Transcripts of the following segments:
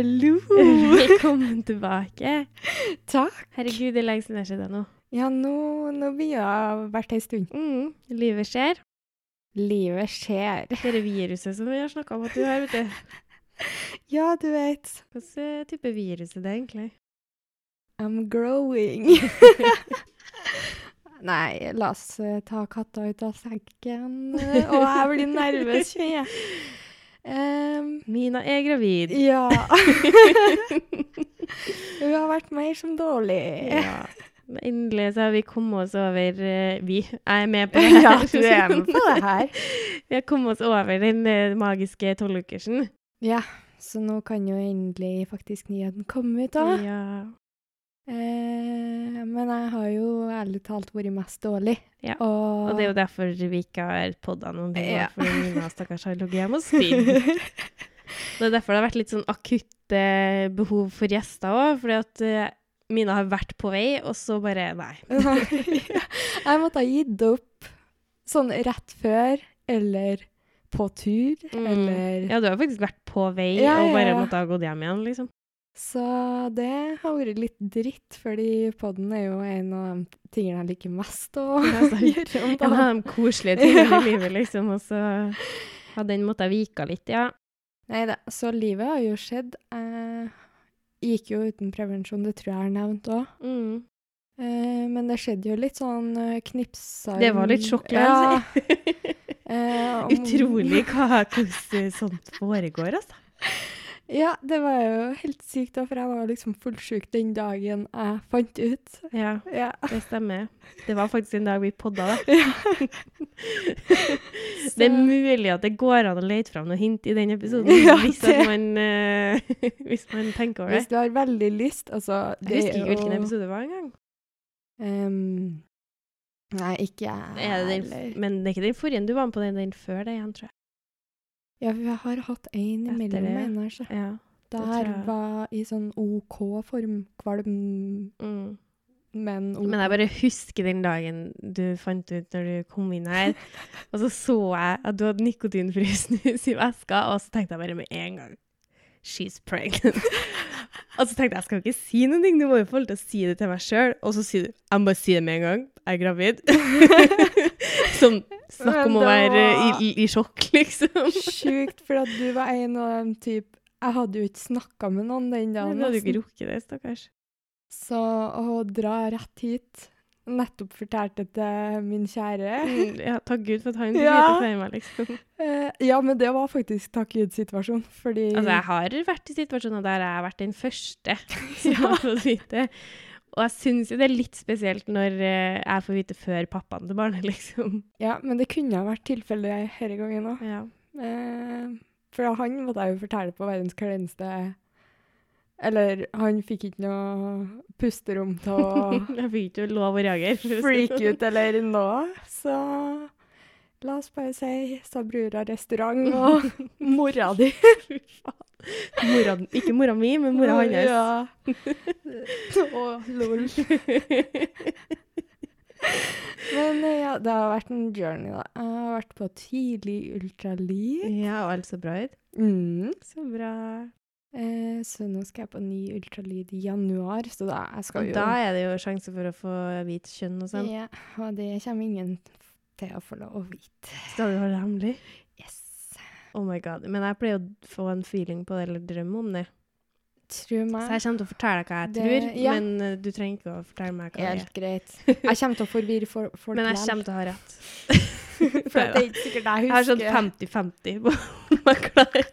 Hallo! Velkommen tilbake. Takk. Herregud, det er lenge siden jeg har sett deg nå. Ja, nå, nå begynner det å ha vært ei stund. Mm, livet skjer. Livet skjer. Det er viruset som vi har snakka om at du har, vet du. Ja, du vet. Hvilken type virus er det egentlig? I'm growing. Nei, la oss eh, ta katta ut av sekken. Å, Og jeg blir nervøs, kjenner jeg. Em, Mina er gravid. ja. Hun har vært mer som dårlig. Ja. Endelig så har vi kommet oss over uh, Vi, jeg er med på det her. Ja, du er med på det her. Vi har kommet oss over den uh, magiske tolvukersen. Ja, så nå kan jo endelig faktisk nyheten komme ut, da. Ja. Eh, men jeg har jo ærlig talt vært mest dårlig. Ja, Og, Og det er jo derfor vi ikke har podda noen ting. Ja. Fordi Nina stakkars har ligget hjemme og spydd. Det er derfor det har vært litt sånn akutte behov for gjester òg. Fordi at eh, Mina har vært på vei, og så bare Nei. Jeg måtte ha gitt opp sånn rett før, eller på tur, Mm. eller Ja, du har faktisk vært på vei Ja, og bare måtte ha gått hjem igjen, liksom. Så det har vært litt dritt, fordi podden er jo en av de tingene jeg liker mest å gjøre om En av de koselige tingene i livet, liksom. Og så har den måttet vika litt, ja. Nei da, så livet har jo skjedd. Jeg gikk jo uten prevensjon, det tror jeg jeg har nevnt òg. Mm. Eh, men det skjedde jo litt sånn knipsa Det var litt sjokk, Ja. eh, om- Utrolig hva, hvordan sånt foregår, altså. Ja, det var jo helt sykt, da, for jeg var liksom fullsjuk den dagen jeg fant ut. Ja, Ja. det stemmer. Det var faktisk en dag vi podda, da. Ja. Det er mulig at det går an å lete fram noe hint i den episoden, Ja, hvis, man, uh, hvis man tenker over det. Hvis du har veldig lyst, altså Jeg husker ikke hvilken episode det var engang. Um, nei, ikke jeg Er heller. men det er ikke den forrige du var med på, den, den før det igjen, tror jeg. Ja, for jeg har hatt en Etter imellom en her. Ja. Der jeg. var i sånn OK-form, kvalm, Mm. men OK. Men jeg bare husker den dagen du fant ut når du kom inn her, og så så jeg at du hadde nikotinfri snus i veska, og så tenkte jeg bare med en gang She's pregnant. Og så tenkte jeg jeg skal ikke si noen ting, du må jo få lov til å si det til meg sjøl. Og så sier du jeg må bare si det med en gang, jeg er gravid. sånn snakk om å være i, i, i sjokk, liksom. Sjukt, for at du var en av dem typ Jeg hadde jo ikke snakka med noen den dagen. Du dagen. hadde jo ikke rukket det, stakkars. Så å dra rett hit Nettopp fortalte til min kjære. Mm, Ja, takk Gud for at han Ja. vite meg, liksom. Eh, ja, men det var faktisk takk Gud-situasjon, fordi Altså, jeg har vært i situasjoner der jeg har vært den første som har fått vite. Og jeg syns jo det er litt spesielt når eh, jeg får vite før pappaen til barnet, liksom. Ja, men det kunne ha vært tilfellet denne gangen òg. Ja. Eh, for han måtte jeg jo fortelle på verdens kleineste Eller han fikk ikke noe pusterom til å Jeg fikk ikke lov å reagere. for freak sånn. ut eller noe. Så la oss bare si sa brura restaurant og mora di. Mora, ikke mora mi, men mora hans. Ja. Og lol. Men eh, ja, det har vært en journey, da. Jeg har vært på tidlig ultralyd. Ja, og alt så bra ut. Mm. Så bra. Eh, så nå skal jeg på ny ultralyd i januar, så da jeg skal Og jo da er det jo sjanse for å få hvit kjønn og sånn. Ja, og det kommer ingen til å få lov å vite. Skal du holde det hemmelig? Yes. Oh my god. Men jeg pleier å få en feeling på det, eller drømme om det. Tro Så jeg kommer til å fortelle deg hva jeg Det- tror, ja. men uh, du trenger ikke å fortelle meg hva det er. Helt greit. Jeg kommer til å forvirre for, folk Men jeg kommer til å ha rett. For det er ikke sikkert jeg Jeg har sånn 50-50 på om jeg klarer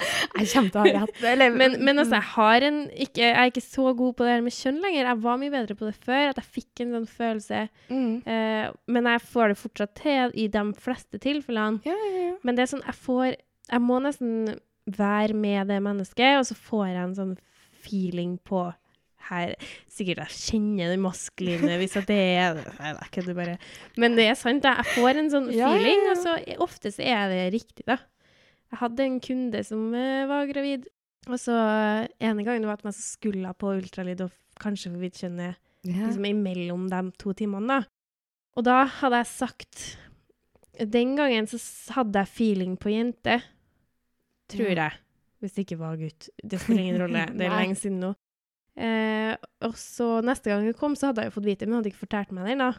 Jeg kommer til å ha rett. Eller, men, men altså, jeg har en ikke, Jeg er ikke så god på det her med kjønn lenger. Jeg var mye bedre på det før. At jeg fikk en sånn følelse. mm. Eh, men jeg får det fortsatt til i de fleste tilfellene. Ja, ja, ja. Men det er sånn, jeg får Jeg må nesten være med det mennesket, og så får jeg en sånn feeling på her Sikkert jeg kjenner den maskuline, hvis det er Nei, jeg det bare. Men det er sant. Jeg får en sånn feeling, og så ofte så er det riktig, da. Jeg hadde en kunde som eh, var gravid, og så eh, ene gangen var det at man skulle på ultralyd og kanskje vite kjønnet yeah. liksom imellom de to timene, da. Og da hadde jeg sagt Den gangen så hadde jeg feeling på jente. Tror jeg. Hvis det ikke var gutt. Det spiller ingen rolle. Det er lenge siden nå. Eh, og så neste gang jeg kom, så hadde jeg jo fått vite men hun hadde ikke fortalt meg det ennå.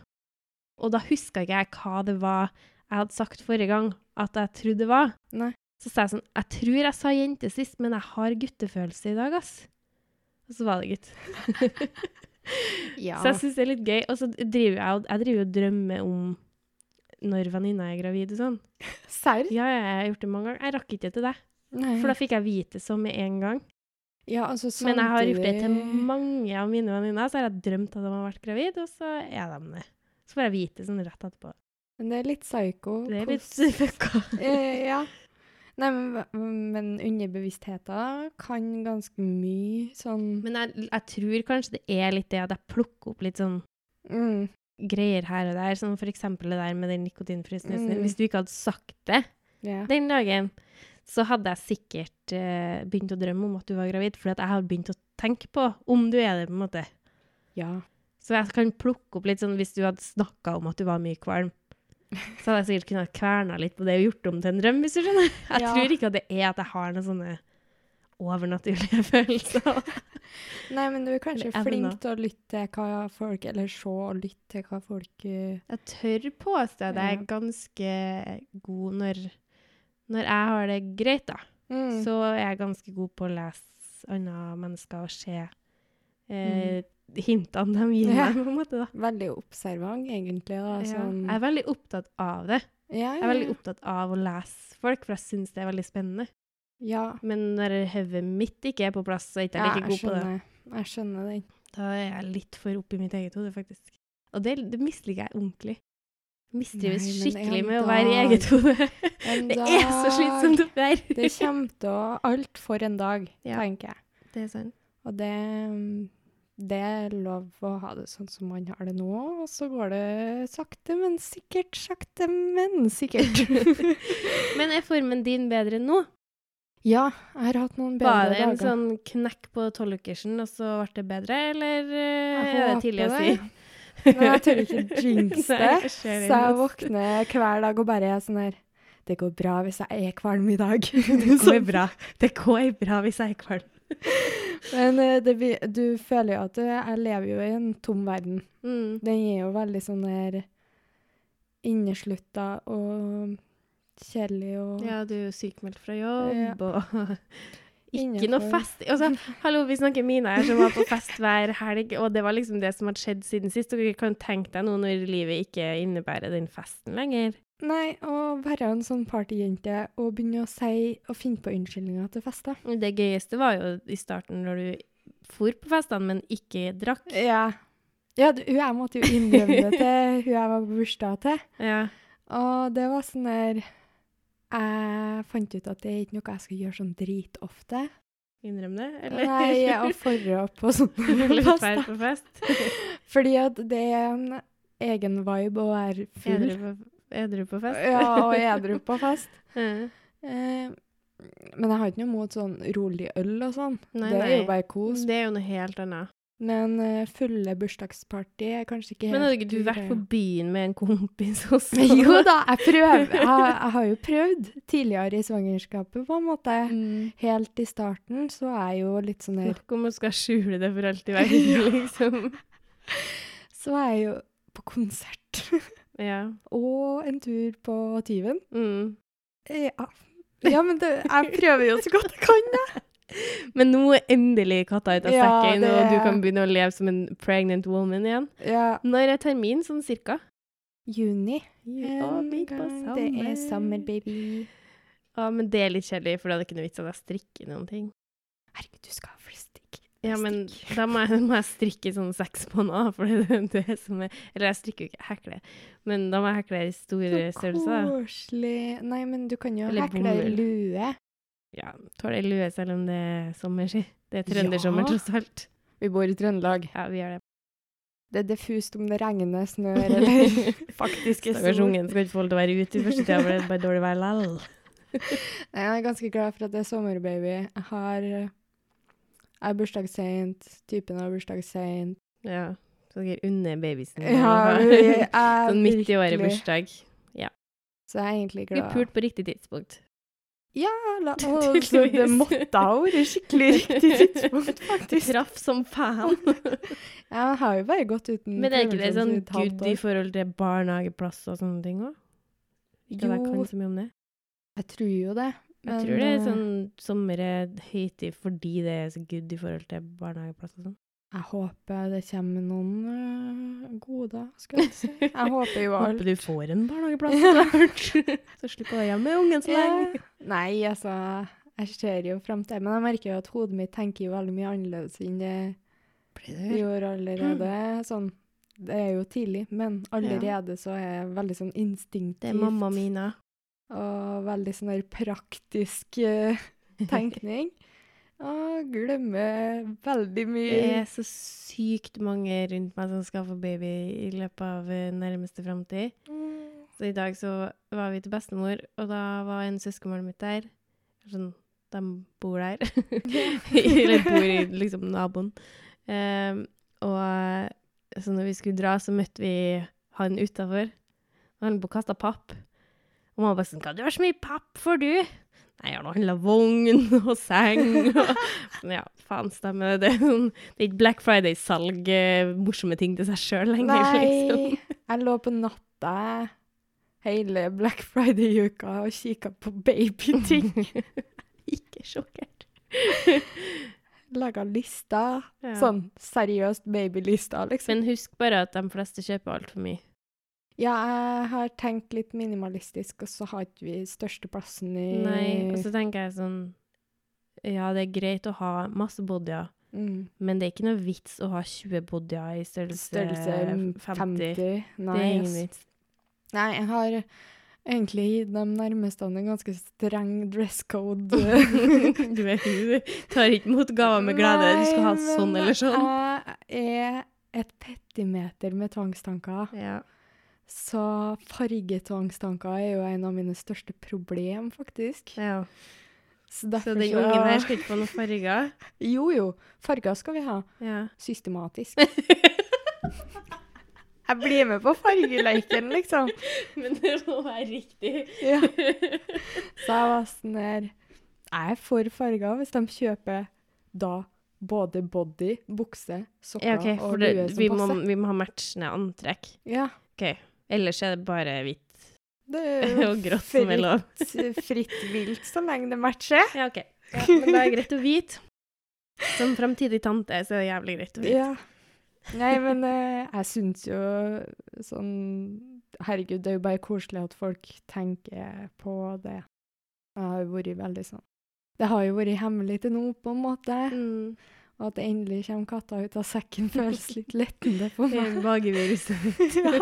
Og da huska ikke jeg hva det var jeg hadde sagt forrige gang at jeg trodde det var. Nei. Så sa jeg sånn Jeg tror jeg sa jente sist, men jeg har guttefølelse i dag, ass. Og så var det gutt. Ja. Så jeg syns det er litt gøy. Og så driver jeg, jeg driver og drømmer om når venninna er gravid og sånn. Serr? Ja, ja, jeg har gjort det mange ganger. Jeg rakk ikke til det, Nei. for da fikk jeg vite det så med en gang. ja, altså, samtidig... Men jeg har gjort det til mange av mine venninner, så har jeg drømt at de har vært gravid, og så er de det. Så får jeg vite sånn rett etterpå. Men det er litt psycho. Det er litt fucka. Eh, ja. Nei, men, men underbevisstheten kan ganske mye sånn Men jeg, jeg tror kanskje det er litt det at jeg plukker opp litt sånn mm, greier her og der, som for eksempel det der med den nikotinfrie snusen. Mm. Hvis du ikke hadde sagt det yeah. den dagen, så hadde jeg sikkert uh, begynt å drømme om at du var gravid, fordi jeg har begynt å tenke på om du er det, på en måte. ja. Så jeg kan plukke opp litt sånn, hvis du hadde snakka om at du var mye kvalm, så hadde jeg sikkert kunnet kverna litt på det og gjort om til en drøm, hvis du skjønner. Jeg Ja. tror ikke at det er at jeg har noen sånne overnaturlige følelser. Nei, men du er kanskje Eller flink flink til å lytte til hva folk Eller se og lytte til hva folk uh, Jeg tør påstå at jeg er ganske god når, når jeg har det greit, da. mm. Så er jeg ganske god på å lese andre mennesker og se eh, hintene de gir meg, på en måte. da. Veldig observant, egentlig. Da, sånn, Jeg er veldig opptatt av det. ja, Jeg er veldig opptatt av å lese folk, for jeg syns det er veldig spennende. ja. Men når hodet mitt ikke er på plass, så er ikke ja, like god på det. Jeg skjønner den. Da er jeg litt for oppi mitt eget hode, faktisk. Og det, det misliker jeg ordentlig. Jeg Mistrives skikkelig med med å være i eget hode. Det er så slitsomt å være. Det kommer til å Alt for en dag, Ja. tenker jeg. Det er sant. Og det, det er lov å ha det sånn som man har det nå, og så går det sakte, men sikkert. Sakte, men sikkert. Men er formen din bedre nå? ja, jeg har hatt noen bedre dager. Var det en dager. sånn knekk på tolvukersen, og så ble det bedre, eller eh, Jeg er det tidlig å si? Men jeg tør ikke jinxe det. Så jeg våkner hver dag og bare er sånn her Det går bra hvis jeg er kvalm i dag. Det går bra. Det går bra hvis jeg er kvalm. Men eh, det, du føler jo at du, jeg lever jo i en tom verden. Mm. Den er jo veldig sånn der inneslutta og kjedelig og Ja, du er jo sykemeldt fra jobb, og ikke noe Innenfor. fest. Altså, hallo, vi snakker Mina her, som var på fest hver helg, og det var liksom det som hadde skjedd siden sist. Du kan tenke deg nå når livet ikke innebærer den festen lenger. Nei, å være en sånn partyjente og begynne å si og finne på unnskyldninger til fester. Det gøyeste var jo i starten når du for på festene, men ikke drakk. Ja. Ja, du, jeg måtte jo innrømme det til hun jeg var på bursdag til. Ja. Og det var sånn der Jeg fant ut at det er ikke noe jeg skal gjøre sånn dritofte. Innrøm det, eller? Nei, og opp på sånne fester. på fest. Fordi at det er en egen vibe å være full. Edru på, fest. Ja, og edru på fest. mm. Eh, men jeg har ikke noe mot sånn rolig øl og sånn. Nei, det er jo bare kos. Det er jo noe helt annet. Men uh, fulle bursdagsparty er kanskje ikke helt Men hadde ikke du vært på byen med en kompis også? Jo da, jeg prøver. Jeg, jeg har jo prøvd tidligere i svangerskapet, på en måte. Mm. Helt i starten så er jeg jo litt sånn her Snakk om å skal skjule det for alltid i verden, liksom. Så er jeg jo på konsert. Ja. Og en tur på Tyven. Mm. Ja. Ja, men det, jeg prøver jo så godt jeg kan, jeg. Men nå er endelig katta ute av Ja, sekken, og du kan begynne å leve som en pregnant woman igjen. Ja. Når er termin, sånn cirka? Juni. Gang. Det er sommer, baby. Ja, men det er litt kjedelig, for da er det ikke noe vits at jeg strikker noen ting. Herregud, du skal ha flestikk. Ja, men da må jeg, må jeg strikke sånn seks måneder, for det er det som er Eller jeg strikker jo ikke, hekle, hekler. Men da må jeg hekle i store størrelser. koselig. Nei, men du kan jo Eller hekle ei lue. Ja, tåler lue selv om det er sommerski. Det er trøndersommer, Ja. tross alt. Vi bor i Trøndelag. Ja, vi gjør det. Det er diffust om det regner, snør eller faktisk er Stakkars sol. ungen skal ikke få lov til å være ute i første tida, for det er bare dårlig vær lell. Nei, Jeg er ganske glad for at det er sommerbaby. Jeg har Jeg har bursdag seint. Typen har bursdag seint. Ja, så dere unner babysen Ja, er Sånn midt i året bursdag. bursdag. Så jeg er egentlig glad. Vi pult på riktig tidspunkt. Ja, la, så det måtte ha vært skikkelig riktig tidspunkt, faktisk. Traff som faen. Jeg har jo bare gått uten Men er ikke det sånn good i forhold til barnehageplass og sånne ting òg? Jeg Jo, jeg tror jo det. Jeg tror det er eh, sånn sommer er fordi det er så good i forhold til barnehageplass og sånn. Jeg håper det kommer noen øh, goder, skal jeg si. Jeg håper jo alt. Håper du får en barnehageplass snart. så slipper du å hjemme med ungen så lenge. Ja. Nei, altså, jeg ser jo frem til Men jeg merker jo at hodet mitt tenker jo veldig mye annerledes enn det gjorde allerede. Sånn, det er jo tidlig, men allerede så er jeg veldig sånn instinktivt. Det er mamma Mina. Og veldig sånn der praktisk eh, tenkning. Og glemmer veldig mye. Det er så sykt mange rundt meg som skal få baby i løpet av eh, nærmeste framtid. Mm. Så i dag så var vi til bestemor, og da var en søskenbarn mitt der. Sånn, de bor der. Eller bor i liksom naboen. Um, og så når vi skulle dra, så møtte vi han utafor. Han kaste papp. Og mamma bare sånn 'Hva du har så mye papp for, du?' Nei, jeg har nå handla vogn og seng og Men Ja, faen stemmer det. Det er sånn- det er ikke Black Friday-salg, eh, morsomme ting til seg sjøl lenger, liksom. Nei, jeg lå på natta hele Black Friday-uka og kikka på babyting. Ikke sjokkert. Laga lister. Ja. Sånn seriøst babylister, liksom. Men husk bare at de fleste kjøper altfor mye. Ja, jeg har tenkt litt minimalistisk, og så har ikke vi største plassen i Nei, og så tenker jeg sånn Ja, det er greit å ha masse bodyer, mm, men det er ikke noe vits å ha 20 bodyer i størrelse, størrelse 50. 50. Nei, det er ingen vits. Nei, jeg har egentlig gitt de nærmeste en ganske streng dress code. du vet jo, du tar ikke imot gaver med glede. Du skal ha sånn eller sånn. Jeg er et petimeter med tvangstanker. Ja. Så fargetvangstanker er jo en av mine største problem, faktisk. ja. Så, Så den ungen her skal ikke få noen farger? Jo, jo. Farger skal vi ha. Ja. Systematisk. Jeg blir med på fargeleiken, liksom. Men det må være riktig. Ja. Så jeg var sånn her Jeg er for farger hvis de kjøper da både body, bukse, sokker Ja, okay, og lue som vi, må, passer. vi må ha matchende antrekk. Ja. Ellers er det bare hvitt Det er jo og grått som er lov. fritt, fritt vilt så lenge det matcher. Ja, OK. Ja, men det er greit å vite. Som framtidig tante så er det jævlig greit å vite. Ja. Nei, men eh, jeg syns jo sånn Herregud, det er jo bare koselig at folk tenker på det. Jeg har jo vært veldig sånn Det har jo vært hemmelig til nå, på en måte. Mm. Og at det endelig kommer katta ut av sekken, føles litt lettende for meg. Mageviruset. ja.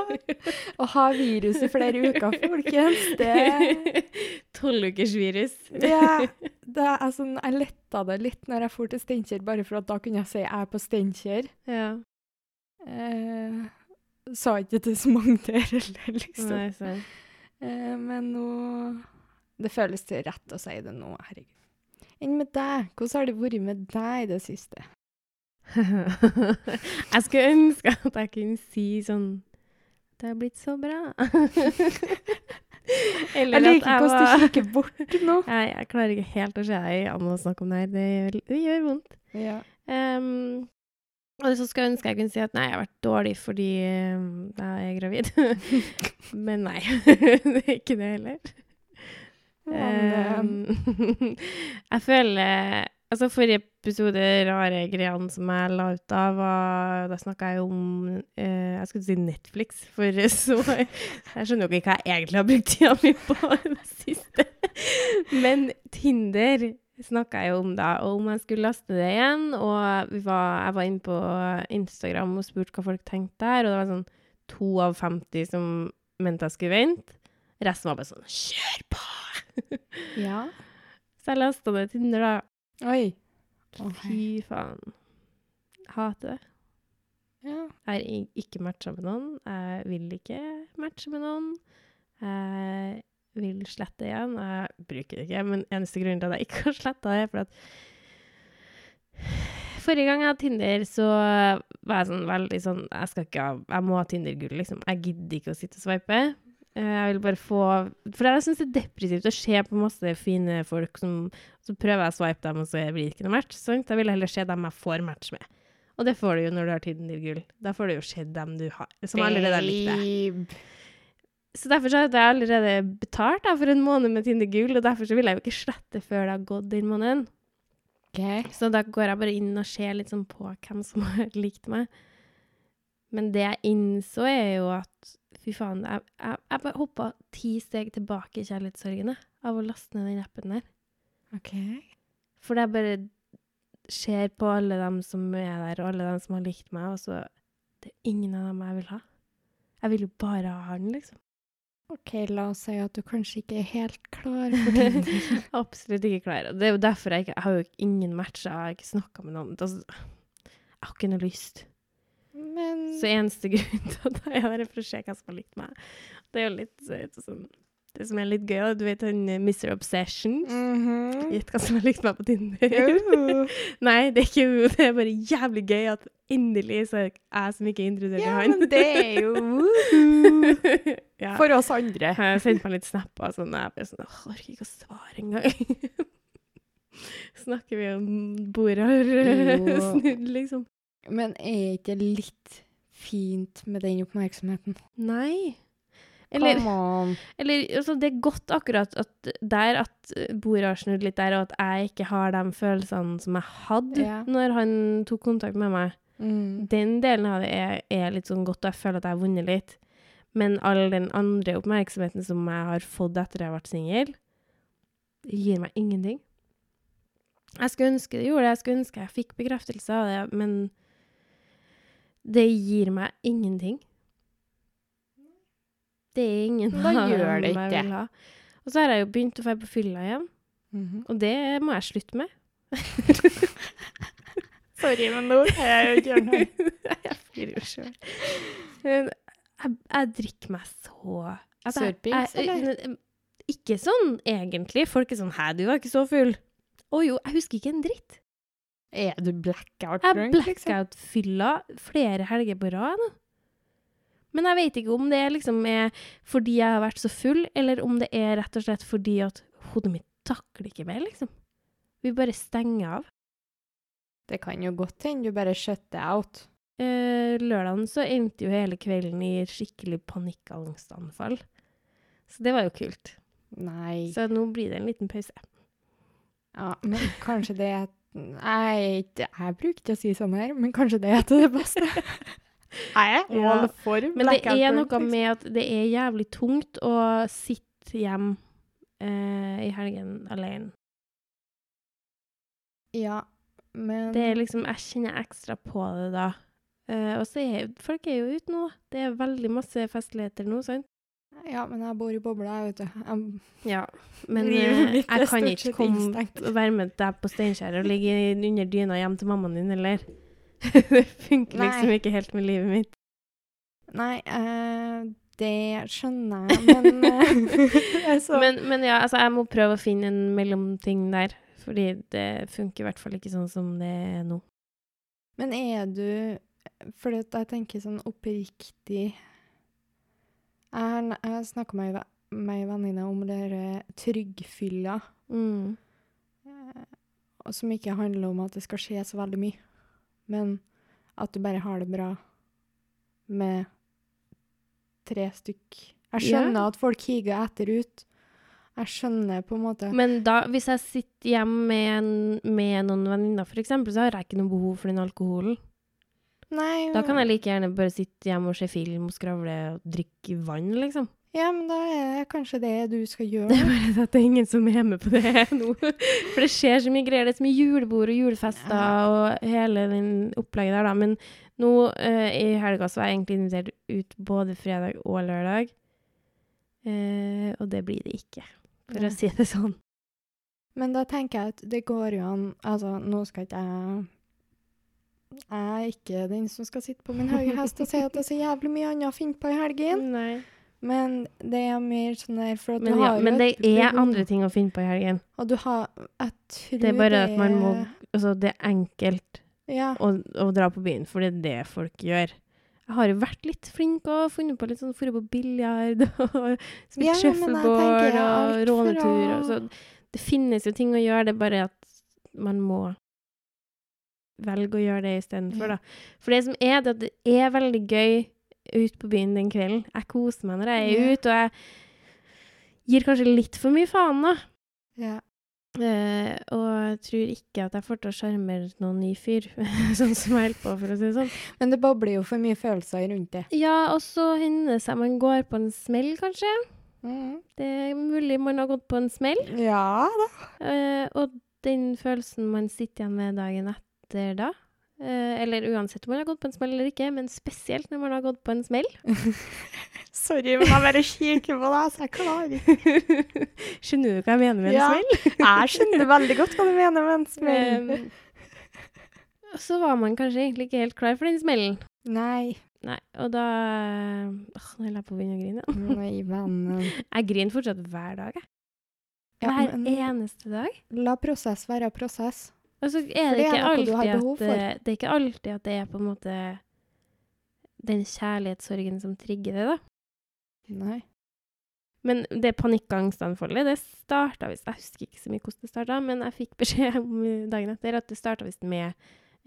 Å ha virus i flere uker, folkens, det Tolvukersvirus. Ja, det er sånn, jeg letta det litt når jeg dro til Steinkjer, bare for at da kunne jeg si jeg er på Steinkjer. Ja. Eh, sa ikke til så mange der heller, liksom. Nei. Eh, men nå Det føles til rett å si det nå, herregud. Enn med deg? Hvordan har det vært med deg i det siste? jeg skulle ønske at jeg kunne si sånn Det har blitt så bra. Eller Jeg liker hvordan du kikker bort nå. Nei, jeg klarer ikke helt å se deg i øynene og snakke om det her. Det gjør, det gjør vondt. Ja. Um, og så skulle jeg ønske jeg kunne si at nei, jeg har vært dårlig fordi ehm, jeg er gravid. Men nei, det er ikke det heller. Ehm, jeg føler Altså, forrige episode, rare greiene som jeg la ut av, var Da snakka jeg om eh, Jeg skulle si Netflix, for så Jeg skjønner jo ikke hva jeg egentlig har brukt tida mi på det siste. Men Tinder snakka jeg om da, og om jeg skulle laste det igjen. Og var, jeg var inne på Instagram og spurte hva folk tenkte der, og det var sånn to av 50 som mente jeg skulle vente. Resten var bare sånn Kjør på! ja. Så jeg lasta det Tinder, da. Oi. Okay. Fy faen. Hater det. Ja. Jeg har ikke matcha med noen. Jeg vil ikke matche med noen. Jeg vil slette igjen. Jeg bruker det ikke, men eneste grunnen til at jeg ikke har sletta det, er fordi at Forrige gang jeg hadde Tinder, så var jeg sånn veldig sånn Jeg skal ikke ha Jeg må ha Tinder-gull, liksom. Jeg gidder ikke å sitte og sveipe. Eh, Jeg vil bare få For jeg syns det er depressivt å se på masse fine folk som Så prøver jeg å swipe dem, og så blir det ikke noe match. Sant? Jeg vil heller se dem jeg får match med. Og det får du jo når du har Tinder-gull. Da får du jo sett dem du har, som allerede har likt deg. Så derfor så hadde jeg allerede betalt da, for en måned med Tinder-gull, og derfor så vil jeg jo ikke slette før det har gått den måneden. Okay. Så da går jeg bare inn og ser litt sånn på hvem som har likt meg. Men det jeg innså, er jo at fy faen, jeg, jeg, jeg bare hoppa ti steg tilbake i kjærlighetssorgene av å laste ned den appen der. OK. For jeg bare ser på alle dem som er der, og alle dem som har likt meg, og så Det er ingen av dem jeg vil ha. Jeg vil jo bare ha den, liksom. OK, la oss si at du kanskje ikke er helt klar for Tinder. Absolutt ikke klar. Det er jo derfor jeg ikke Jeg har jo ingen matcher, jeg har ikke snakka med noen. Altså, jeg har ikke noe lyst. Men Så eneste grunn til at jeg har for å se hvem som har likt meg. Det er jo litt så- sånn Det som er litt gøy, og du vet han eh, Mr. Obsession? Mhm. Gjett hva som har likt meg på Tinder. Nei, det er ikke jo, det er bare jævlig gøy at endelig så er det jeg som ikke er interessert i Ja, han. men det er jo ja. For oss andre. Jeg har sendt meg litt snapper sånn, og jeg bare sånn, åh, orker ikke å svare engang. Snakker vi om bordet har snudd, liksom? Men er ikke det litt fint med den oppmerksomheten? Nei. Eller, eller altså, det er godt akkurat at der at bordet har snudd litt der, og at jeg ikke har de følelsene som jeg hadde yeah. når han tok kontakt med meg. Mm. Den delen av det er, er litt sånn godt, og jeg føler at jeg har vunnet litt. Men all den andre oppmerksomheten som jeg har fått etter jeg har vært singel, gir meg ingenting. Jeg skulle ønske det gjorde det, jeg skulle ønske jeg fikk bekreftelse av det, men det gir meg ingenting. Det er ingen Da gjør det ikke. vil ha. Og så har jeg jo begynt å dra på fylla igjen, Mhm. og det må jeg slutte med. Sorry, men nå er jeg jo ikke noe. jeg flirer jo sjøl. Jeg, jeg drikker meg så Sørpings, eller? Ikke sånn, egentlig. Folk er sånn 'Hæ, du var ikke så full'. Å jo, jeg husker ikke en dritt. Er du blackout drunk, Jeg blackout-fylla flere helger på rad. Men jeg vet ikke om det liksom er fordi jeg har vært så full, eller om det er rett og slett fordi at hodet mitt takler ikke mer, liksom. Vi bare stenger av. Det kan jo godt hende du bare shutter out. Eh, lørdagen så endte jo hele kvelden i skikkelig panikkangstanfall. Så det var jo kult. Nei. Så nå blir det en liten pause. Ja, men kanskje det er Nei, ikke- jeg bruker ikke å si sånn her, men kanskje det er til det beste. Jeg er Ja. all for Men det er noe liksom. med at det er jævlig tungt å sitte hjem eh, i helgen alene. Ja, men Det er liksom, Jeg kjenner ekstra på det da. Eh, og så er folk er jo ute nå. Det er veldig masse festligheter nå, sant? Ja, men jeg bor i bobla, jeg, vet du. Jeg, Ja. Men eh, jeg kan ikke komme og være med deg på Steinkjer og ligge under dyna hjem til mammaen din, eller? det funker liksom ikke helt med livet mitt. nei, uh, det skjønner jeg, men uh, altså, Men, men ja, altså, jeg må prøve å finne en mellomting der. Fordi det funker i hvert fall ikke sånn som det er nå. Men er du For jeg tenker sånn oppriktig Jeg jeg snakka med ei venninne om det der tryggfylla, Mm. eh, som ikke handler om at det skal skje så veldig mye, men at du bare har det bra med tre stykk. Jeg skjønner yeah. at folk higer etter ut. Jeg skjønner på en måte Men da, hvis jeg sitter hjemme med, en, med noen venninner, eksempel, så har jeg ikke noe behov for den alkoholen. Nei, Da kan jeg like gjerne bare sitte hjemme og se film og skravle og drikke vann, liksom. Ja, men da er det kanskje det du skal gjøre. Det er bare at det er ingen som er med på det nå. For det skjer så mye greier. Det er så mye julebord og julefester Ja. og hele den opplegget der, da. Men nå uh, i helga så var jeg egentlig invitert ut både fredag og lørdag. Uh, og det blir det ikke, for ja. å si det sånn. Men da tenker jeg at det går jo an Altså, nå skal ikke jeg Jeg er ikke den som skal sitte på min høye hest og si at det er så jævlig mye annet å finne på i helgen. Nei. Men det er mer sånn der for at Men, du ja, har jo men det er andre ting å finne på i helgen. Og du har Jeg tror Det er bare at man må Altså, det er enkelt Ja. å, å dra på byen, for det er det folk gjør. Jeg har jo vært litt flink og funnet på litt sånn Dratt på biljard og spilt Ja, shuffleboard og rånetur og så. Det finnes jo ting å gjøre, det er bare at man må velge å gjøre det istedenfor, da. For det som er, det at det er veldig gøy ute på byen den kvelden. Jeg koser meg når jeg er ute, og jeg gir kanskje litt for mye faen, da. Ja. Uh, og jeg tror ikke at jeg får til å sjarmere noen ny fyr, sånn som jeg holder på, for å si det sånn. Men det bobler jo for mye følelser rundt det. Ja, og så hender det seg man går på en smell, kanskje. Mm. Det er mulig man har gått på en smell. Ja da. Uh, og den følelsen man sitter igjen med dagen etter da, eh, eller uansett om man har gått på en smell eller ikke, men spesielt når man har gått på en smell. Sorry, men jeg bare kikker på deg, så jeg klarer ikke. Skjønner du hva jeg mener med en Ja. smell? Jeg skjønner veldig godt hva du mener med en smell. Um, så var man kanskje egentlig ikke helt klar for den smellen. Nei. Nei, og da Åh, Nå holder jeg på å begynne å grine. Nei, vennen. Jeg griner fortsatt hver dag, jeg. Ja, Hver men eneste dag. la prosess være prosess. Og så er det ikke alltid at det, det er ikke alltid at det er på en måte den kjærlighetssorgen som trigger det, da. Nei. Men det panikkangstanfallet, det starta visst Jeg husker ikke så mye hvordan det starta, men jeg fikk beskjed om dagen etter at det starta visst med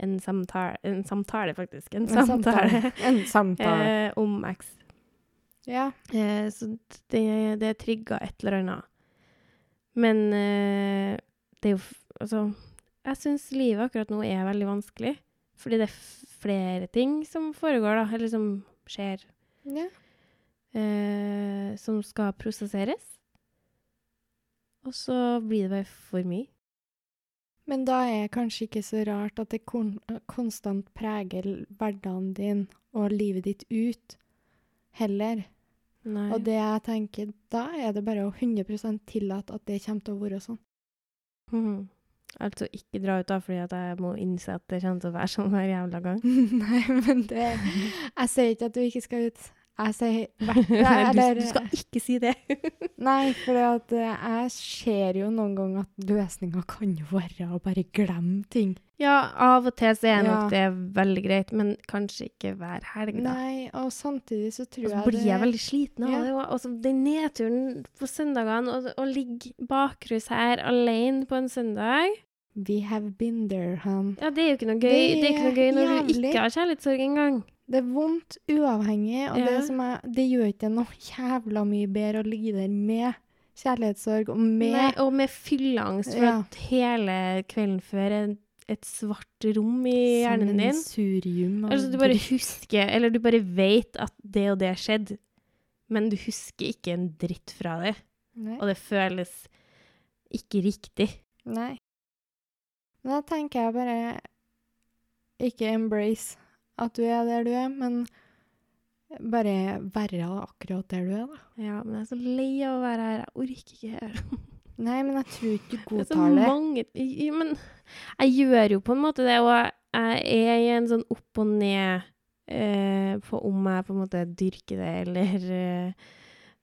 en samtale En samtale, faktisk. En, En samtale, En samtale. eh, om X. Ja. Eh, så det, det trigga et eller annet. Men eh, det er jo Altså, jeg syns livet akkurat nå er veldig vanskelig. Fordi det er flere ting som foregår, da. Eller som skjer. ja. Eh, som skal prosesseres. Og så blir det bare for mye. Men da er det kanskje ikke så rart at det kon konstant preger hverdagen din og livet ditt ut, heller. Nei. Og det jeg tenker, da er det bare å 100% tillate at det kommer til å være sånn. Mhm. Altså ikke dra ut, da, fordi at jeg må innse at det kommer til å være sånn hver jævla gang. Nei, men det Jeg sier ikke at du ikke skal ut. Jeg sier hvert du, du skal ikke si det. Nei, for eh, jeg ser jo noen ganger at løsninga kan jo være å bare glemme ting. Ja, av og til så er nok Ja. det veldig greit, men kanskje ikke hver helg, da. Nei, og samtidig så tror Og så jeg blir jeg veldig sliten av Ja. det. Og så den nedturen på søndagene, og å ligge bakrus her alene på en søndag We have been there, han. Ja, det er jo ikke noe gøy. Det Det er ikke noe gøy når du ikke har kjærlighetssorg engang. Det er vondt uavhengig, og det, Ja. som er, det gjør ikke noe jævla mye bedre å ligge der med kjærlighetssorg og med Nei, og med fylleangst for Ja. at hele kvelden før er et svart rom i hjernen din. Surium, Altså, du bare husker, eller du bare vet at det og det skjedde, men du husker ikke en dritt fra det. Nei. Og det føles ikke riktig. Nei. Da tenker jeg bare ikke embrace at du er der du er, men bare være akkurat der du er, da. Ja, men jeg er så lei av å være her. Jeg orker ikke her. Nei, men jeg tror ikke du Det er så godtar mange I- Men jeg gjør jo på en måte det, og jeg er i en sånn opp og ned eh, på om jeg på en måte dyrker det eller eh,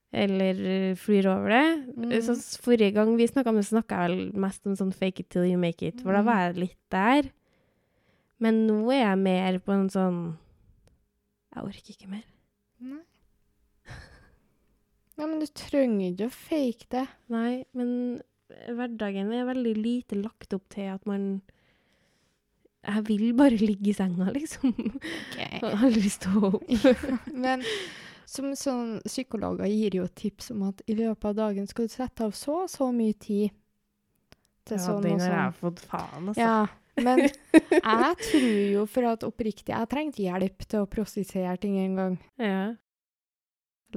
eller flyr over det. Mm. Så forrige gang vi snakka om det, snakka jeg vel mest om sånn fake it till you make it, for da Mm. var jeg litt der. Men nå er jeg mer på en sånn Jeg orker ikke mer. Nei. Nei, men du trenger ikke å fake det. Nei, men hverdagen er veldig lite lagt opp til at man Jeg vil bare ligge i senga, liksom. Og aldri stå opp. Men som sånn psykologer gir jo tips om at i løpet av dagen skal du sette av så og så mye tid til Ja, sånn den har sånn. jeg fått faen, altså. Ja, men jeg tror jo for at oppriktig Jeg trengte hjelp til å prosessere ting en gang. Ja.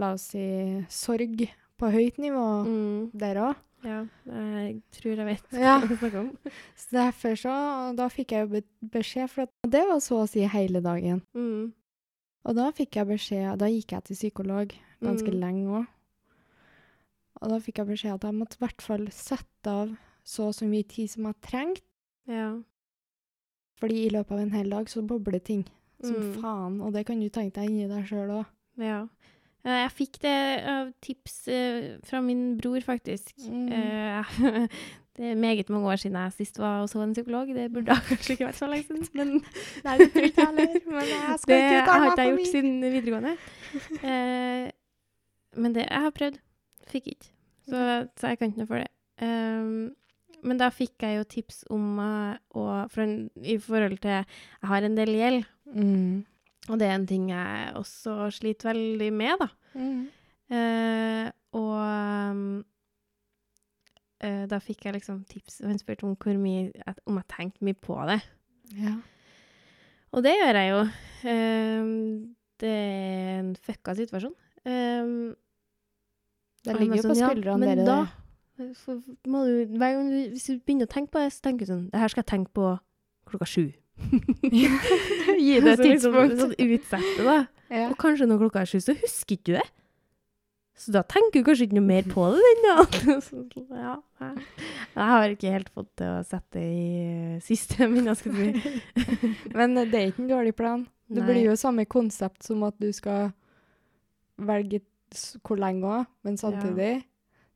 La oss si sorg på høyt nivå Mm, der òg. ja. Jeg tror jeg vet Ja. hva du snakker om. Så derfor så Da fikk jeg jo beskjed, for det var så å si hele dagen. Mm. Og da fikk jeg beskjed Da gikk jeg til psykolog ganske Mm. lenge òg. Og da fikk jeg beskjed at jeg måtte i hvert fall sette av så og så mye tid som jeg trengte. Ja. Fordi i løpet av en hel dag så bobler ting som Mm. faen. Og det kan du tenke deg inni deg sjøl òg. Ja. Eh, Jeg fikk det av tips eh, fra min bror, faktisk. Mm. Eh, Det er meget mange år siden jeg sist var og så en psykolog. Det burde kanskje ikke vært så lenge siden, men Nei, det tror ikke jeg heller. Men jeg skal det ikke har uttale meg ikke jeg gjort min. siden videregående. Eh, men det jeg har prøvd. Fikk ikke. Så, så jeg kan ikke noe for det. Ehm, men da fikk jeg jo tips om eh, å for en, I forhold til Jeg har en del gjeld, Mm. og det er en ting jeg også sliter veldig med, da. Mm. Eh, og eh, da fikk jeg liksom tips, og hun spurte om hvor mye om jeg tenkte mye på det. Ja. Og det gjør jeg jo. Eh, det er en fucka situasjon. Um, Det ligger jo på skuldrene ja, dere. da det. for, må du, hver gang du, Hvis du begynner å tenke på det, så tenker du sånn Det her skal jeg tenke på klokka sju. Gi det et Så liksom, tidspunkt. sånn utsette, da. Ja. Og kanskje når klokka er sju, så husker ikke du det. Så da tenker du kanskje ikke noe mer på det den dagen. Ja, jeg, har ikke helt fått til å sette det i systemet system ennå, skal du si. Men det er ikke en dårlig plan. Det Nei. blir jo samme konsept som at du skal velge hvor lenge òg, men samtidig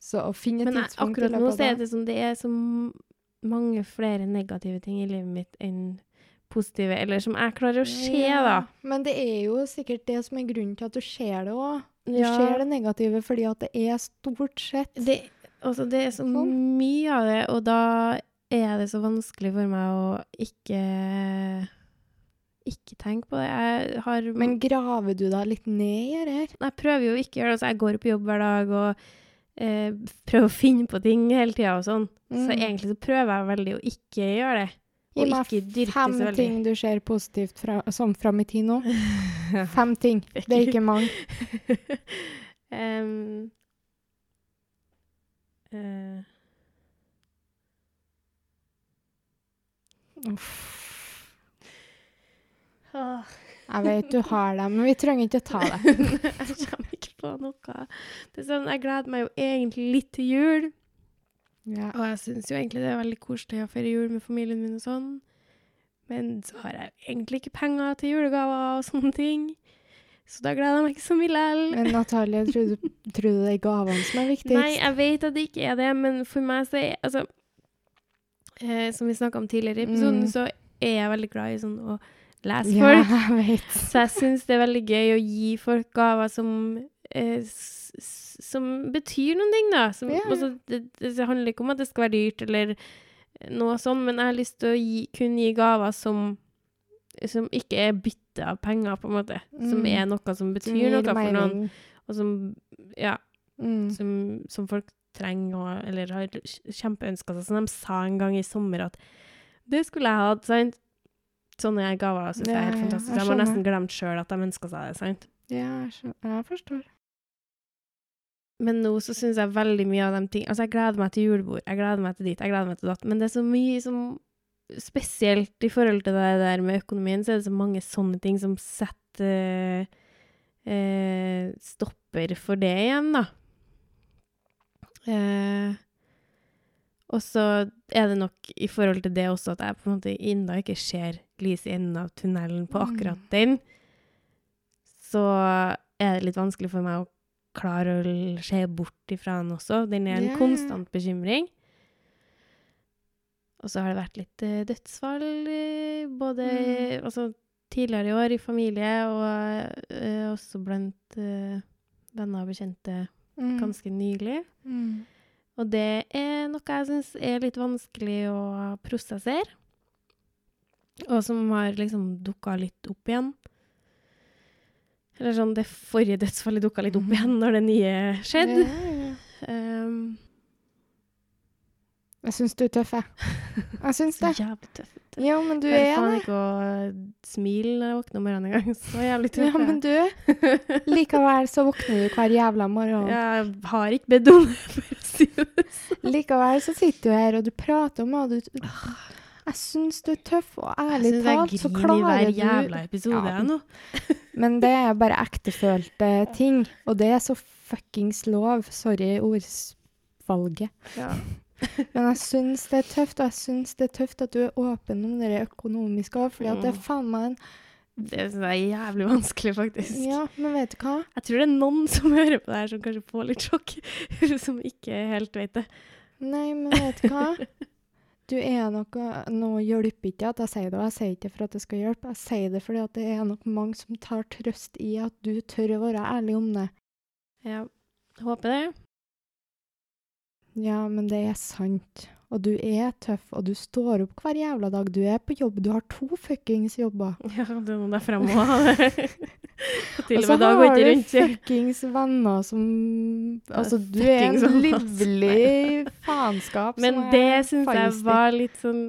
Så å finne Men tidspunkt akkurat nå så er det, som det er så mange flere negative ting i livet mitt enn positive, eller som jeg klarer å se, da. Men det er jo sikkert det som er grunnen til at du ser det òg. Du Ja. ser det negative fordi at det er stort sett Det, altså, det er så Sånn. mye av det, og da er det så vanskelig for meg å ikke ikke tenke på det. Jeg har Men graver du deg litt ned i det her? Jeg prøver jo ikke å gjøre det. Altså, jeg går på jobb hver dag og eh, prøve å finne på ting hele tida og sånn. Så Mm. egentlig så prøver jeg veldig å ikke gjøre det. Gi meg fem så ting du ser positivt fra, som fram i tid nå. Fem ting. Det er ikke mange. um, uh. Jeg vet du har dem, men vi trenger ikke å ta det. På noe. Det sånn, jeg gleder meg jo egentlig litt til jul. Ja. Og jeg syns jo egentlig det er veldig koselig å feire jul med familien min og sånn. Men så har jeg egentlig ikke penger til julegaver og sånne ting. Så da gleder jeg meg ikke så mye likevel. Men Natalie, tror du, tror du det er gavene som er viktigst? Nei, jeg vet at det ikke er det, men for meg så er Altså, eh, som vi snakka om tidligere i episoden, Mm. så er jeg veldig glad i sånn å lese Ja, folk. jeg vet. Så jeg syns det er veldig gøy å gi folk gaver som eh, som betyr noen ting, da. Som, yeah. altså, det, det handler ikke om at det skal være dyrt eller noe sånt, men jeg har lyst til å gi, kunne gi gaver som som ikke er bytte av penger, på en måte. Som Mm. er noe som betyr Som gir noe for noen. Og som, ja, Mm. som, som folk trenger, og, eller har kjempeønska seg. Som de sa en gang i sommer at det skulle jeg hatt, sant? Sånne gaver syns jeg er helt fantastisk. jeg De har nesten glemt sjøl at de ønska seg det, sant? Ja, jeg, jeg forstår. Men nå så syns jeg veldig mye av de ting Altså, jeg gleder meg til julebord, jeg gleder meg til dit, jeg gleder meg til datt, men det er så mye som Spesielt i forhold til det der med økonomien, så er det så mange sånne ting som setter eh, stopper for det igjen, da. Eh, og så er det nok i forhold til det også at jeg på en måte ennå ikke ser lys i enden av tunnelen på Mm. akkurat den. Så er det litt vanskelig for meg å klare å se bort ifra han også. Den er en ja. konstant bekymring. Og så har det vært litt eh, dødsfall eh, både Mm. altså, tidligere i år i familie og uh, også blant venner og bekjente Mm. ganske nylig. Mm. Og det er noe jeg syns er litt vanskelig å prosessere. Og som har liksom dukka litt opp igjen. Eller sånn, det forrige dødsfallet dukka litt opp igjen når det nye skjedde. Ja, ja. Um, Jeg syns du er tøff, jeg. Jeg syns det. jævlig tøff. Ja, men du Jeg er det. faen kan ikke å smile når jeg våkner om morgenen engang. Så jævlig tøff. Ja, men du, likevel så våkner du hver jævla morgen. Jeg har ikke bedt om det, for å si det sånn. Likevel så sitter du her, og du prater om det, og du Jeg syns du er tøff, og Jeg ærlig syns talt jeg så griner i hver jævla episode Ja. jeg nå. Men det er bare ektefølte ting, og det er så fuckings lov. Sorry ordvalget. Ja. Men jeg syns det er tøft, og jeg syns det er tøft at du er åpen om det økonomiske òg, fordi at det er Mm. faen meg en Det syns jeg er jævlig vanskelig, faktisk. Ja, men vet du hva? Jeg tror det er noen som hører på det her som kanskje får litt sjokk, som ikke helt vet det. Nei, men vet du hva? Du er nok Nå hjelper ikke at jeg sier det, og jeg sier ikke for at det skal hjelpe. Jeg sier det fordi at det er nok mange som tar trøst i at du tør å være ærlig om det. Ja, håper det. Ja, men det er sant. Og du er tøff, og du står opp hver jævla dag. Du er på jobb. Du har to fuckings jobber. Ja, det er noe derfor jeg må ha det. Og så har du fuckings venner som Altså, du er en som- livlig faenskap Men det syns jeg var litt sånn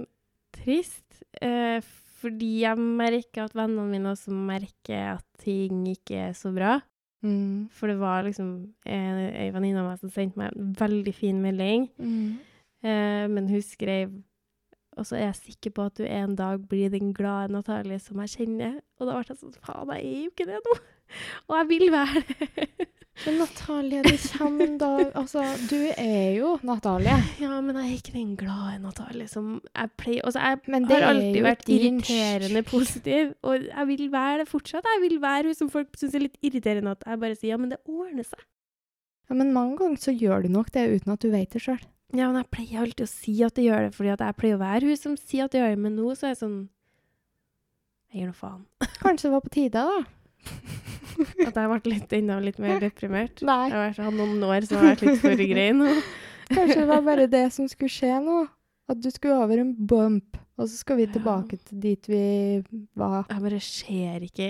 trist. Eh, fordi jeg merker at vennene mine også merker at ting ikke er så bra. mm. For det var liksom en, ei venninne av meg som sendte meg en veldig fin melding. Mm. Eh, men hun skrev Og så er jeg sikker på at du en dag blir den glade Natalie som jeg kjenner. Og da ble jeg sånn Faen, jeg er jo ikke det nå. Og jeg vil være det. Men Natalie, det kommer en dag Altså, du er jo Natalie. Ja, men jeg er ikke den glade Natalie som jeg pleier Altså, jeg Men det har alltid vært irriterende positiv, og jeg vil være det fortsatt. Jeg vil være hun som folk syns er litt irriterende, at jeg bare sier ja, men det ordner seg. Ja, men mange ganger så gjør du nok det uten at du vet det sjøl. Ja, men jeg pleier alltid å si at det gjør det, fordi at jeg pleier å være hun som sier at det gjør det, men nå så er jeg sånn Jeg gir nå faen. Kanskje det var på tide, da? At jeg ble litt enda litt mer deprimert. Jeg har hatt noen år som har vært litt for grei nå. Kanskje det var bare det som skulle skje nå. At du skulle over en bump, og så skal vi Ja. tilbake til dit vi var. Jeg bare ser ikke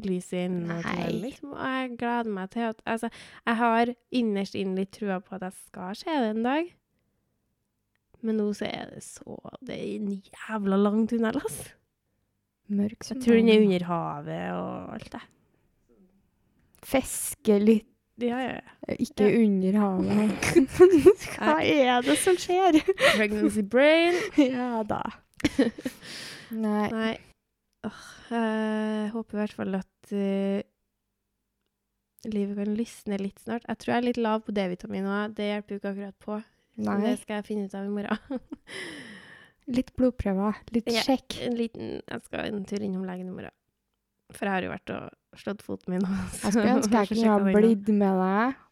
lyset i Nei. liksom. Og jeg gleder meg til at Altså, jeg har innerst inne litt trua på at jeg skal se det en dag. Men nå så er det så Det er en jævla lang tunnel, ass. Mørk som Jeg tror den er under havet og alt det. Fiske litt, Ja, ja, ja. ikke under havet. Hva er det som skjer? Pregnancy brain. ja da. Nei. Nei. Oh, jeg håper i hvert fall at uh, livet kan lysne litt snart. Jeg tror jeg er litt lav på D-vitamin òg. Det hjelper jo ikke akkurat på. Nei. Det skal jeg finne ut av i morgen. Litt blodprøver. Litt Ja. sjekk. En liten Jeg skal en tur innom legen i morgen. For jeg har jo vært og slått foten min. Jeg skulle ønske jeg kunne ha blitt med deg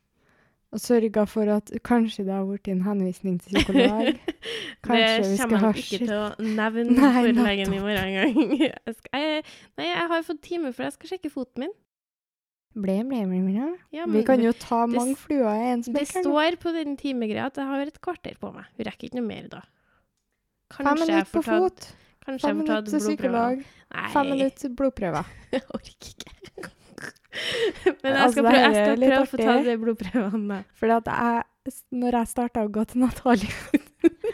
og sørga for at kanskje det har blitt en henvisning til psykolog. Kanskje det kommer han ikke til å nevne Nei, for legen i morgen engang. Jeg skal- jeg- Nei, jeg har fått time for jeg skal sjekke foten min. Ble, ble, ble, ble. Ja, Vi kan jo ta det mange fluer i en Det smekk. her står på den timegreia at jeg har et kvarter på meg. Hun rekker ikke noe mer da. Fem Kanskje jeg minutter på fot. kanskje Fem minutter til psykolog. Nei, Fem minutter til blodprøver. jeg orker ikke. Men jeg Altså, skal altså, prøve, jeg skal prøve å få ta de blodprøvene. Fordi at jeg, når jeg starta å gå til Natalie,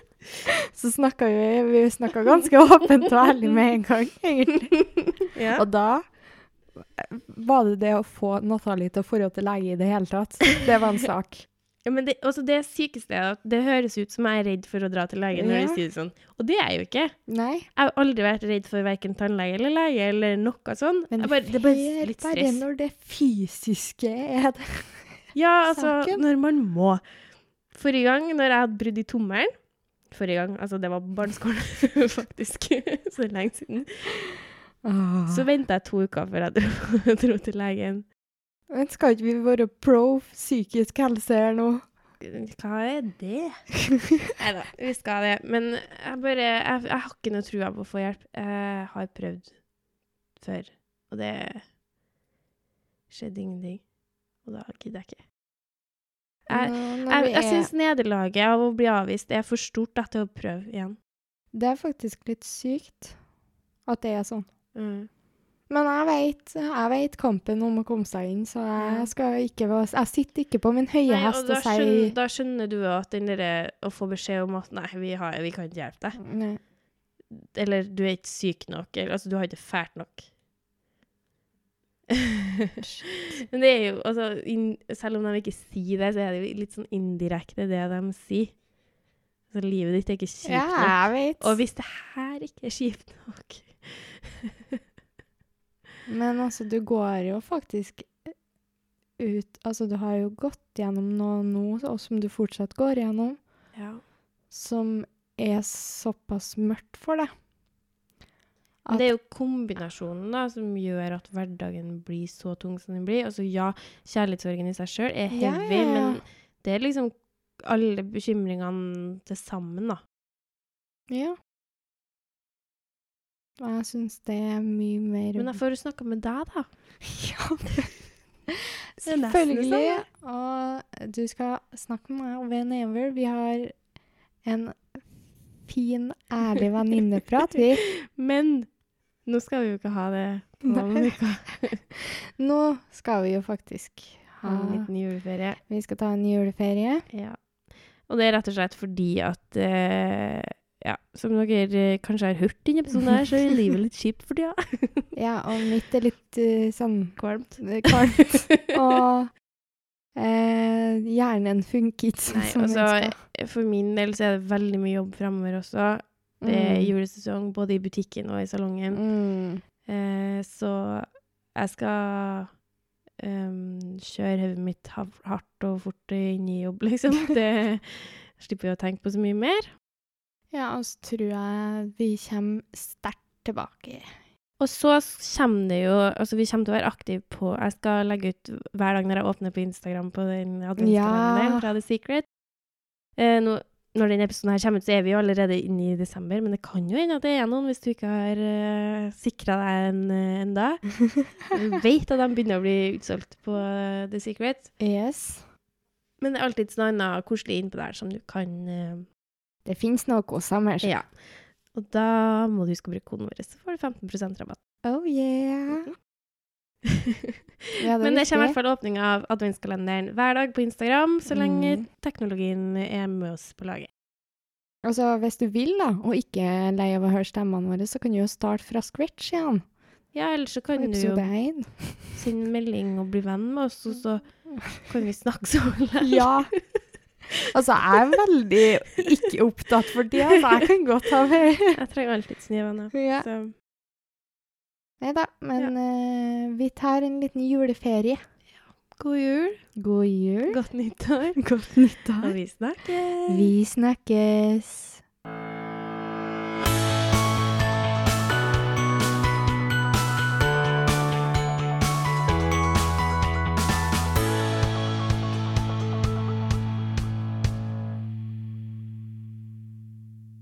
så snakka vi, vi snakka ganske åpent og ærlig med en gang, egentlig. Ja. Og da var det det å få Natalie til å dra til lege i det hele tatt. Det var en sak. Ja, men det, også det sykeste er at det høres ut som jeg er redd for å dra til legen når du sier det sånn. Og det er jeg jo ikke. Nei, Jeg har aldri vært redd for verken tannlege eller lege eller noe sånn. men bare, det er bare litt bare stress. når det fysiske er det. Ja, altså, saken. når man må. Forrige gang, når jeg hadde brudd i tommelen Forrige gang, altså det var barneskolen, faktisk. Så lenge siden. Så venta jeg to uker før jeg dro, dro til legen. Men skal ikke vi være pro psykisk helse her nå? Hva er det? Nei da, vi skal det. Men jeg bare jeg, jeg har ikke noe trua på å få hjelp. Jeg har prøvd før, og det skjedde ingenting. Og da gidder jeg ikke. Jeg, jeg, jeg syns nederlaget av å bli avvist er for stort da, til å prøve igjen. Det er faktisk litt sykt at det er sånn. Mm. Men jeg vet, jeg vet kampen om å komme seg inn, så jeg ikke Jeg sitter ikke på min høye Nei, hest og og sier skjønner, da skjønner du at den derre å få beskjed om at nei, vi, har, vi kan ikke hjelpe deg. Nei. Eller du er ikke syk nok. Eller, altså, du har ikke fælt nok. Men det er jo altså, in, Selv om de ikke sier det, så er det jo litt sånn indirekte det de sier. Altså, livet ditt er ikke kjipt Ja, nok. vet. Og hvis det her ikke er kjipt nok Men altså, du går jo faktisk ut Altså, du har jo gått gjennom noe nå, og som du fortsatt går gjennom, ja. som er såpass mørkt for deg. At Det er jo kombinasjonen da, som gjør at hverdagen blir så tung som den blir. Altså ja, kjærlighetssorgen i seg sjøl er heavy, ja. men det er liksom alle bekymringene til sammen, da. Ja. Og jeg syns det er mye mer Men jeg får jo snakka med deg, da. Ja, Selvfølgelig. Og du skal snakke med meg whenever. Vi har en fin, ærlig venninneprat, vi. Men nå skal vi jo ikke ha det. Nå skal vi jo faktisk Ha ha en liten juleferie. Vi skal ta en juleferie. Ja. Og det er rett og slett fordi at eh, ja, som dere eh, kanskje har hørt i denne episoden her, så er livet litt kjipt for tida. Ja, og mitt er litt uh, sånn Kvalmt. Kvalmt. og eh, hjernen funker ikke sånn som den altså, skal. For min del så er det veldig mye jobb fremover også. Det er Mm. julesesong både i butikken og i salongen. Mm. Eh, så jeg skal um, kjøre hodet mitt hardt og fort inn i jobb, liksom. Det slipper jeg å tenke på så mye mer. Ja, og så tror jeg vi kommer sterkt tilbake. Og så kommer det jo Altså, vi kommer til å være aktive på Jeg skal legge ut hver dag når jeg åpner på Instagram på den adventskalenderen Ja. fra The Secret. Eh, nå, når denne episoden her kommer ut, så er vi jo allerede inne i desember, men det kan jo hende at det er noen hvis du ikke har uh, sikra deg en uh, enda. Du vet at de begynner å bli utsolgt på uh, The Secret. Yes. Men det er alltid noe annet koselig innpå der som du kan eh, Det finnes noe sommer. Ja. Og da må du huske å bruke koden vår, så får du 15% rabatt. Oh yeah. Ja, Men det kommer i hvert fall åpning av adventskalenderen hver dag på Instagram, så lenge Mm. teknologien er med oss på laget. Altså, hvis du vil, da, og ikke er lei av å høre stemmene våre, så kan du jo starte fra scratch igjen. Ja, ellers så kan du jo sende melding og bli venn med oss, og så kan vi snakke så lenge. Ja. Altså, jeg er veldig ikke opptatt for tida, så jeg kan godt ha med. Jeg trenger alltid nye venner. Ja. Så Nei da, men eh, vi tar en liten juleferie. god jul, God jul. godt nyttår, Godt nyttår. og vi snakkes! Vi snakkes.